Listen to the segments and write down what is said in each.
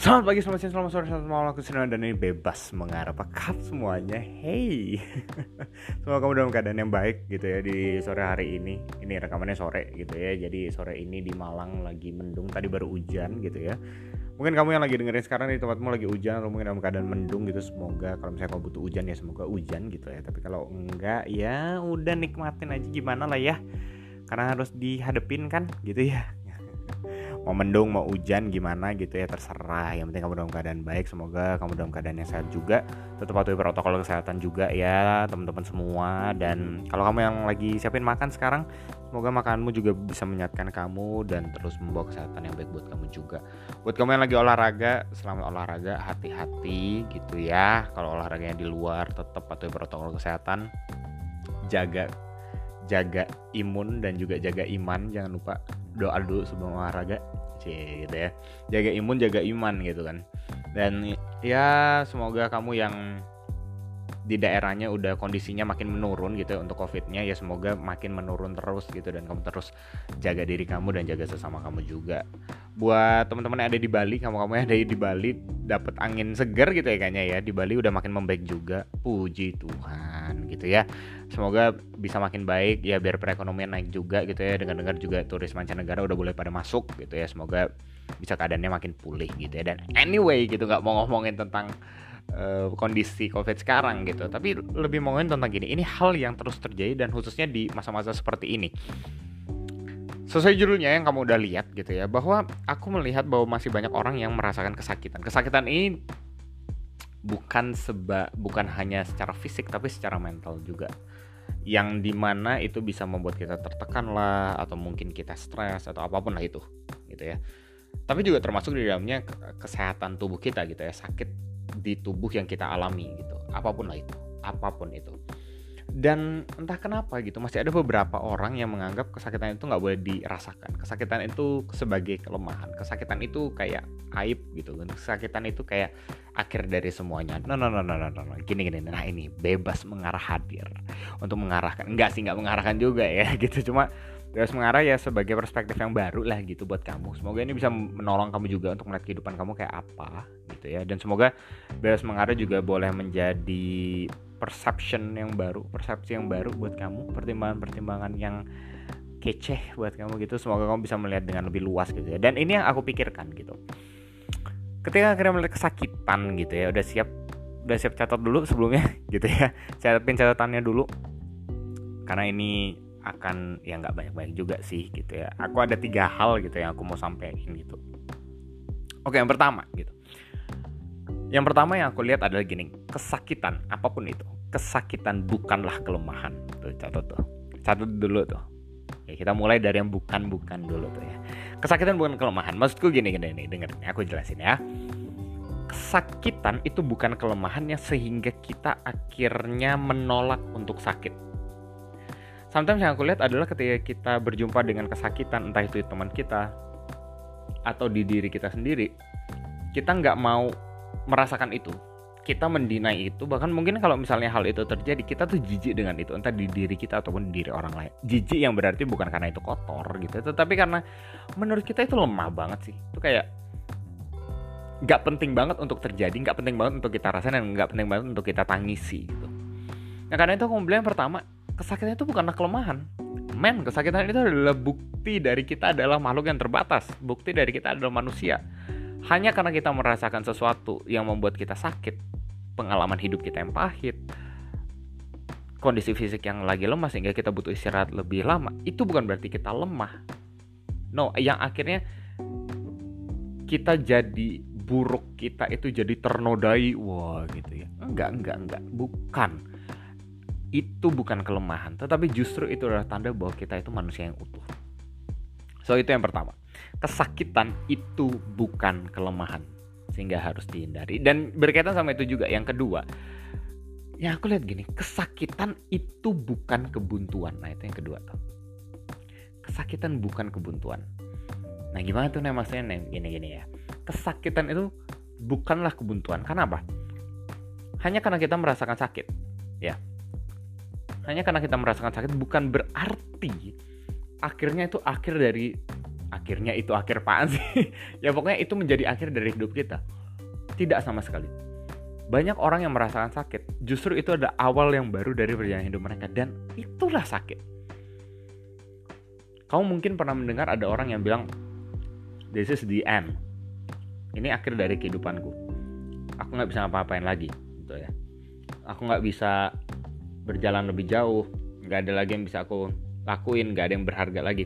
Selamat pagi, selamat siang, selamat sore, selamat malam, aku Sinan dan ini bebas mengarah kap semuanya. Hey. Semoga kamu dalam keadaan yang baik gitu ya di sore hari ini. Ini rekamannya sore gitu ya. Jadi sore ini di Malang lagi mendung, tadi baru hujan gitu ya. Mungkin kamu yang lagi dengerin sekarang di tempatmu lagi hujan Atau mungkin dalam keadaan mendung gitu Semoga kalau misalnya kamu butuh hujan ya semoga hujan gitu ya. Tapi kalau enggak ya udah nikmatin aja gimana lah ya. Karena harus dihadepin kan gitu ya mau mendung mau hujan gimana gitu ya terserah. Yang penting kamu dalam keadaan baik semoga kamu dalam keadaan yang sehat juga. Tetap patuhi protokol kesehatan juga ya teman-teman semua. Dan kalau kamu yang lagi siapin makan sekarang semoga makanmu juga bisa menyehatkan kamu dan terus membawa kesehatan yang baik buat kamu juga. Buat kamu yang lagi olahraga selamat olahraga hati-hati gitu ya. Kalau olahraganya di luar tetap patuhi protokol kesehatan. Jaga jaga imun dan juga jaga iman. Jangan lupa doa dulu sebelum olahraga. Sih gitu ya. Jaga imun jaga iman gitu kan. Dan ya semoga kamu yang di daerahnya udah kondisinya makin menurun gitu ya untuk covidnya ya semoga makin menurun terus gitu dan kamu terus jaga diri kamu dan jaga sesama kamu juga. Buat teman-teman yang ada di Bali kamu-kamu yang ada di Bali dapat angin segar gitu ya kayaknya ya di Bali udah makin membaik juga. Puji Tuhan gitu ya. Semoga bisa makin baik ya biar perekonomian naik juga gitu ya. Dengar-dengar juga turis mancanegara udah boleh pada masuk gitu ya. Semoga bisa keadaannya makin pulih gitu ya. Dan anyway gitu nggak mau ngomongin tentang uh, kondisi COVID sekarang gitu. Tapi lebih mau tentang gini, ini hal yang terus terjadi dan khususnya di masa-masa seperti ini. Sesuai judulnya yang kamu udah lihat gitu ya, bahwa aku melihat bahwa masih banyak orang yang merasakan kesakitan. Kesakitan ini bukan seba bukan hanya secara fisik tapi secara mental juga yang di mana itu bisa membuat kita tertekan lah atau mungkin kita stres atau apa pun lah itu gitu ya tapi juga termasuk di dalamnya kesehatan tubuh kita gitu ya sakit di tubuh yang kita alami gitu. Apa pun lah itu apa pun itu. Dan entah kenapa gitu masih ada beberapa orang yang menganggap kesakitan itu nggak boleh dirasakan. Kesakitan itu sebagai kelemahan. Kesakitan itu kayak aib gitu. Kesakitan itu kayak akhir dari semuanya. No no no no no no, no. gini gini. Nah ini bebas mengarah hadir untuk mengarahkan. Enggak sih nggak mengarahkan juga ya gitu. Cuma bebas mengarah ya sebagai perspektif yang baru lah gitu buat kamu. Semoga ini bisa menolong kamu juga untuk melihat kehidupan kamu kayak apa gitu ya. Dan semoga bebas mengarah juga boleh menjadi perception yang baru persepsi yang baru buat kamu pertimbangan-pertimbangan yang kece buat kamu gitu. Semoga kamu bisa melihat dengan lebih luas gitu ya. Dan ini yang aku pikirkan gitu. Ketika akhirnya melihat kesakitan gitu ya udah siap udah siap catat dulu sebelumnya gitu ya. Catatin catatannya dulu. Karena ini akan ya nggak banyak-banyak juga sih gitu ya. Aku ada tiga hal gitu yang aku mau sampaikan gitu. Oke yang pertama gitu. Yang pertama yang aku lihat adalah gini kesakitan apa pun itu kesakitan bukanlah kelemahan. Tuh catat tuh. Catat dulu tuh. Ya kita mulai dari yang bukan bukan dulu tuh ya. Kesakitan bukan kelemahan. Maksudku gini gini nih denger aku jelasin ya. Kesakitan itu bukan kelemahannya sehingga kita akhirnya menolak untuk sakit sometimes yang aku lihat adalah ketika kita berjumpa dengan kesakitan entah itu teman kita atau di diri kita sendiri kita nggak mau merasakan itu. Kita mendinai itu bahkan mungkin kalau misalnya hal itu terjadi kita tuh jijik dengan itu entah di diri kita ataupun di diri orang lain. Jijik yang berarti bukan karena itu kotor gitu tetapi karena menurut kita itu lemah banget sih. Itu kayak nggak penting banget untuk terjadi nggak penting banget untuk kita rasain dan nggak penting banget untuk kita tangisi gitu. Nah karena itu aku bilang pertama kesakitan itu bukanlah kelemahan. Men, kesakitan itu adalah bukti dari kita adalah makhluk yang terbatas. Bukti dari kita adalah manusia. Hanya karena kita merasakan sesuatu yang membuat kita sakit, pengalaman hidup kita yang pahit, kondisi fisik yang lagi lemah sehingga kita butuh istirahat lebih lama, itu bukan berarti kita lemah. No, yang akhirnya kita jadi buruk kita itu jadi ternodai wah gitu ya enggak enggak enggak bukan itu bukan kelemahan, tetapi justru itu adalah tanda bahwa kita itu manusia yang utuh. So itu yang pertama. Kesakitan itu bukan kelemahan, sehingga harus dihindari. Dan berkaitan sama itu juga yang kedua, ya aku lihat gini, kesakitan itu bukan kebuntuan. Nah itu yang kedua tuh. Kesakitan bukan kebuntuan. Nah gimana tuh nih maksudnya nih gini-gini ya. Kesakitan itu bukanlah kebuntuan. Karena apa? Hanya karena kita merasakan sakit. Ya, hanya karena kita merasakan sakit bukan berarti akhirnya itu akhir dari akhirnya itu akhir apaan sih? Ya pokoknya itu menjadi akhir dari hidup kita. Tidak sama sekali. Banyak orang yang merasakan sakit justru itu ada awal yang baru dari perjalanan hidup mereka dan itulah sakit. Kamu mungkin pernah mendengar ada orang yang bilang this is the end. Ini akhir dari kehidupanku. Aku nggak bisa ngapa-ngapain lagi gitu ya. Aku nggak bisa berjalan lebih jauh nggak ada lagi yang bisa aku lakuin nggak ada yang berharga lagi.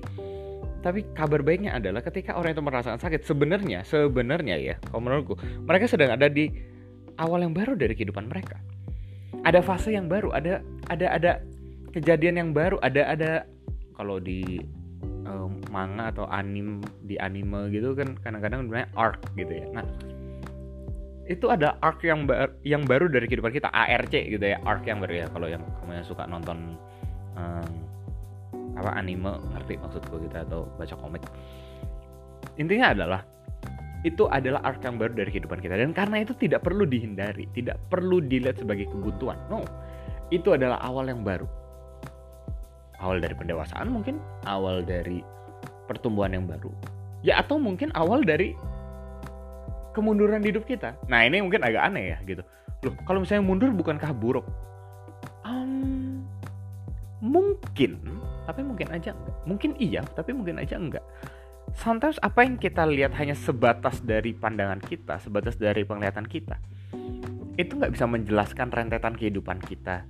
Tapi kabar baiknya adalah ketika orang itu merasakan sakit sebenarnya sebenarnya ya kalau menurutku mereka sedang ada di awal yang baru dari kehidupan mereka. Ada fase yang baru ada ada ada kejadian yang baru ada ada kalau di um, manga atau anim di anime gitu kan kadang-kadang namanya arc gitu ya. Nah itu ada arc yang bar yang baru dari kehidupan kita ARC gitu ya arc yang baru ya. Kalau yang kamu yang suka nonton um, apa anime ngerti maksudku gitu atau baca komik. Intinya adalah itu adalah arc yang baru dari kehidupan kita. Dan karena itu tidak perlu dihindari tidak perlu dilihat sebagai kebuntuan. No itu adalah awal yang baru. Awal dari pendewasaan mungkin awal dari pertumbuhan yang baru. Ya atau mungkin awal dari kemunduran di hidup kita. Nah ini mungkin agak aneh ya gitu. Loh kalau misalnya mundur bukankah buruk? Um, mungkin tapi mungkin aja enggak. Mungkin iya tapi mungkin aja enggak. Sometimes apa yang kita lihat hanya sebatas dari pandangan kita sebatas dari penglihatan kita itu nggak bisa menjelaskan rentetan kehidupan kita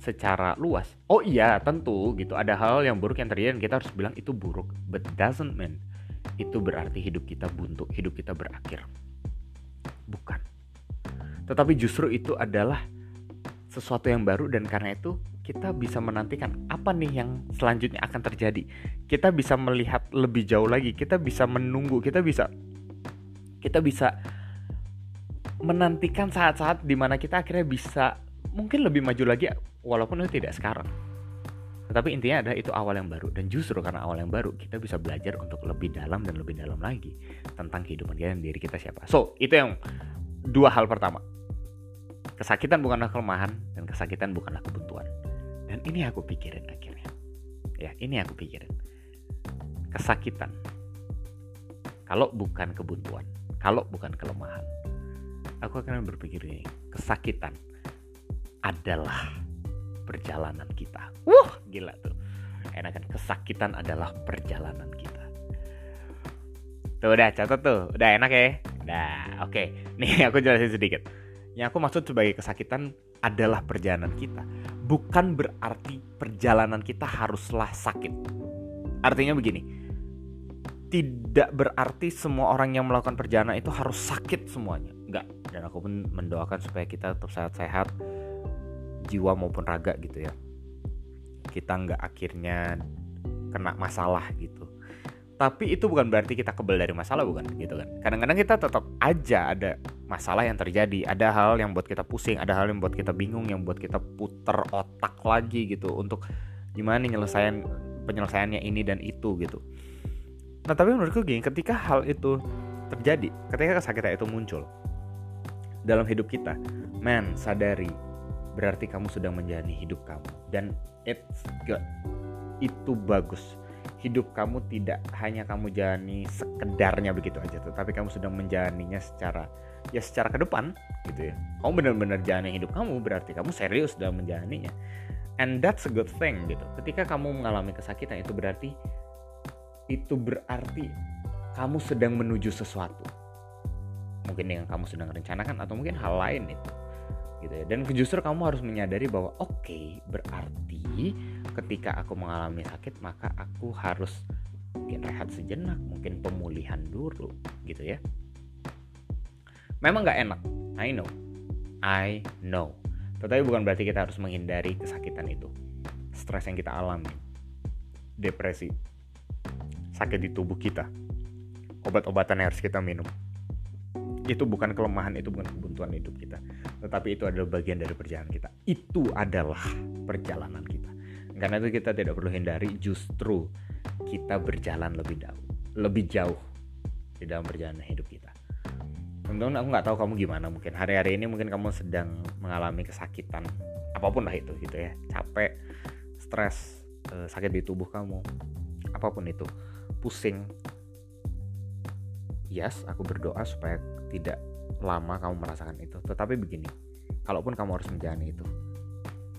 secara luas. Oh iya tentu gitu. Ada hal yang buruk yang terjadi dan kita harus bilang itu buruk. But doesn't mean itu berarti hidup kita buntu hidup kita berakhir tetapi justru itu adalah sesuatu yang baru dan karena itu kita bisa menantikan apa nih yang selanjutnya akan terjadi. Kita bisa melihat lebih jauh lagi, kita bisa menunggu, kita bisa kita bisa menantikan saat-saat di mana kita akhirnya bisa mungkin lebih maju lagi walaupun itu tidak sekarang. Tetapi intinya ada itu awal yang baru dan justru karena awal yang baru kita bisa belajar untuk lebih dalam dan lebih dalam lagi tentang kehidupan kita dan diri kita siapa. So, itu yang dua hal pertama. Kesakitan bukanlah kelemahan dan kesakitan bukanlah kebuntuan. Dan ini aku pikirin akhirnya. Ya, ini aku pikirin. Kesakitan. Kalau bukan kebuntuan, kalau bukan kelemahan, aku akan berpikir ini, kesakitan adalah perjalanan kita. Wuh, gila tuh. Enakan kesakitan adalah perjalanan kita. Tuh udah catat tuh, udah enak ya. Nah, oke. Okay. Nih aku jelasin sedikit. Yang aku maksud sebagai kesakitan adalah perjalanan kita. Bukan berarti perjalanan kita haruslah sakit. Artinya begini, tidak berarti semua orang yang melakukan perjalanan itu harus sakit semuanya. Enggak. Dan aku pun mendoakan supaya kita tetap sehat-sehat, jiwa maupun raga gitu ya. Kita nggak akhirnya kena masalah gitu tapi itu bukan berarti kita kebal dari masalah bukan? Gitu kan. Kadang-kadang kita tetap aja ada masalah yang terjadi. Ada hal yang buat kita pusing ada hal yang buat kita bingung yang buat kita puter otak lagi gitu untuk gimana nih nyelesain penyelesaiannya ini dan itu gitu. Nah tapi menurutku gini ketika hal itu terjadi ketika kesakitan itu muncul dalam hidup kita man sadari berarti kamu sedang menjalani hidup kamu. Dan it's good itu bagus hidup kamu tidak hanya kamu jalani sekedarnya begitu aja tuh tapi kamu sedang menjalaninya secara ya secara ke depan gitu ya. Kamu benar-benar jalani hidup kamu berarti kamu serius dalam menjalaninya. And that's a good thing gitu. Ketika kamu mengalami kesakitan itu berarti itu berarti kamu sedang menuju sesuatu. Mungkin yang kamu sedang rencanakan atau mungkin hal lain itu gitu ya. Dan justru kamu harus menyadari bahwa oke okay, berarti ketika aku mengalami sakit maka aku harus mungkin rehat sejenak mungkin pemulihan dulu gitu ya. Memang nggak enak I know. I know. Tetapi bukan berarti kita harus menghindari kesakitan itu. Stres yang kita alami. Depresi. Sakit di tubuh kita. Obat-obatan yang harus kita minum. Itu bukan kelemahan itu bukan kebuntuan hidup kita tetapi itu adalah bagian dari perjalanan kita. Itu adalah perjalanan kita. Karena itu kita tidak perlu hindari justru kita berjalan lebih jauh lebih jauh di dalam perjalanan hidup kita. Teman-teman aku nggak tahu kamu gimana mungkin. Hari-hari ini mungkin kamu sedang mengalami kesakitan apa pun lah itu gitu ya. Capek stres eh, sakit di tubuh kamu apa pun itu. Pusing. Yes aku berdoa supaya tidak lama kamu merasakan itu. Tetapi begini kalaupun kamu harus menjalani itu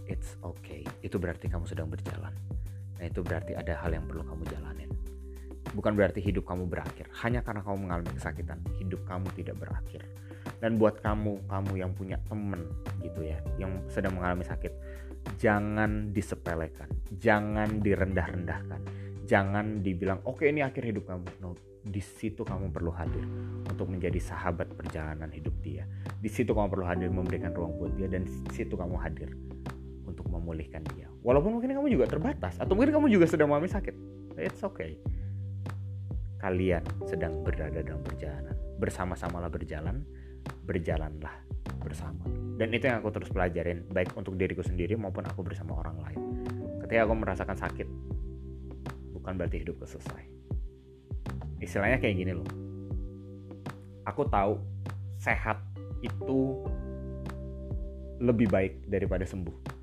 it's okay. Itu berarti kamu sedang berjalan. Nah itu berarti ada hal yang perlu kamu jalanin. Bukan berarti hidup kamu berakhir. Hanya karena kamu mengalami kesakitan hidup kamu tidak berakhir. Dan buat kamu kamu yang punya temen gitu ya yang sedang mengalami sakit jangan disepelekan. Jangan direndah-rendahkan. Jangan dibilang oke okay, ini akhir hidup kamu. No di situ kamu perlu hadir untuk menjadi sahabat perjalanan hidup dia. Di situ kamu perlu hadir memberikan ruang buat dia dan di situ kamu hadir untuk memulihkan dia. Walaupun mungkin kamu juga terbatas atau mungkin kamu juga sedang mengalami sakit. It's okay. Kalian sedang berada dalam perjalanan. Bersama-samalah berjalan, berjalanlah bersama. Dan itu yang aku terus pelajarin baik untuk diriku sendiri maupun aku bersama orang lain. Ketika aku merasakan sakit, bukan berarti hidupku selesai istilahnya kayak gini loh aku tahu sehat itu lebih baik daripada sembuh.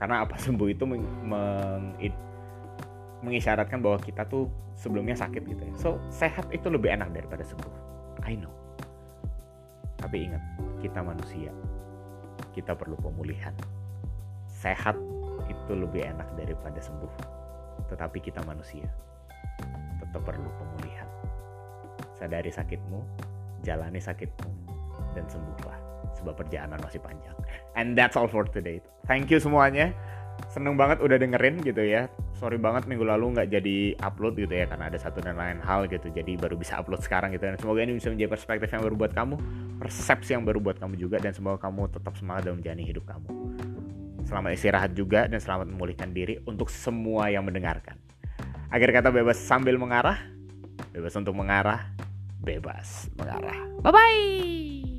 Karena apa? Sembuh itu meng, meng, mengisyaratkan bahwa kita tuh sebelumnya sakit gitu ya. So sehat itu lebih enak daripada sembuh. I know. Tapi ingat kita manusia kita perlu pemulihan. Sehat itu lebih enak daripada sembuh. Tetapi kita manusia tetap perlu pemulihan. Sadari sakitmu, jalani sakitmu, dan sembuhlah. Sebab perjalanan masih panjang. And that's all for today. Thank you semuanya. Seneng banget udah dengerin gitu ya. Sorry banget minggu lalu nggak jadi upload gitu ya karena ada satu dan lain hal gitu. Jadi baru bisa upload sekarang gitu. Dan semoga ini bisa menjadi perspektif yang baru buat kamu, persepsi yang baru buat kamu juga dan semoga kamu tetap semangat dalam menjalani hidup kamu. Selamat istirahat juga dan selamat memulihkan diri untuk semua yang mendengarkan. Akhir kata bebas sambil mengarah, bebas untuk mengarah, bebas mengarah. Bye bye.